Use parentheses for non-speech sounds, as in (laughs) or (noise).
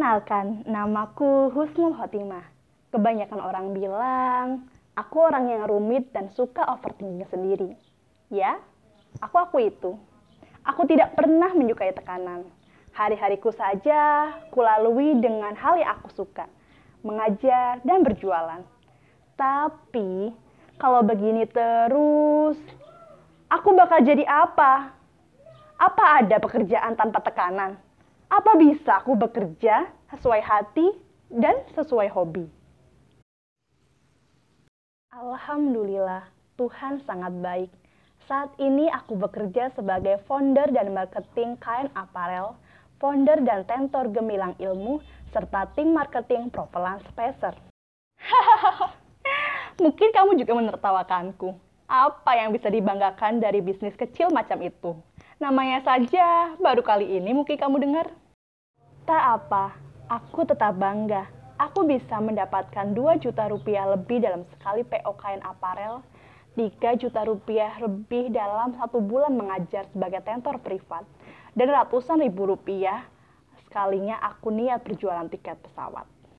Perkenalkan, namaku Husnul Khotimah. Kebanyakan orang bilang, aku orang yang rumit dan suka overthinking sendiri. Ya, aku aku itu. Aku tidak pernah menyukai tekanan. Hari-hariku saja kulalui dengan hal yang aku suka, mengajar dan berjualan. Tapi, kalau begini terus, aku bakal jadi apa? Apa ada pekerjaan tanpa tekanan? Apa bisa aku bekerja sesuai hati dan sesuai hobi? Alhamdulillah, Tuhan sangat baik. Saat ini aku bekerja sebagai founder dan marketing kain aparel, founder dan tentor gemilang ilmu, serta tim marketing Propelan Spacer. (laughs) Mungkin kamu juga menertawakanku. Apa yang bisa dibanggakan dari bisnis kecil macam itu? Namanya saja baru kali ini mungkin kamu dengar. Tak apa, aku tetap bangga. Aku bisa mendapatkan 2 juta rupiah lebih dalam sekali PO kain aparel, 3 juta rupiah lebih dalam satu bulan mengajar sebagai tentor privat, dan ratusan ribu rupiah sekalinya aku niat berjualan tiket pesawat.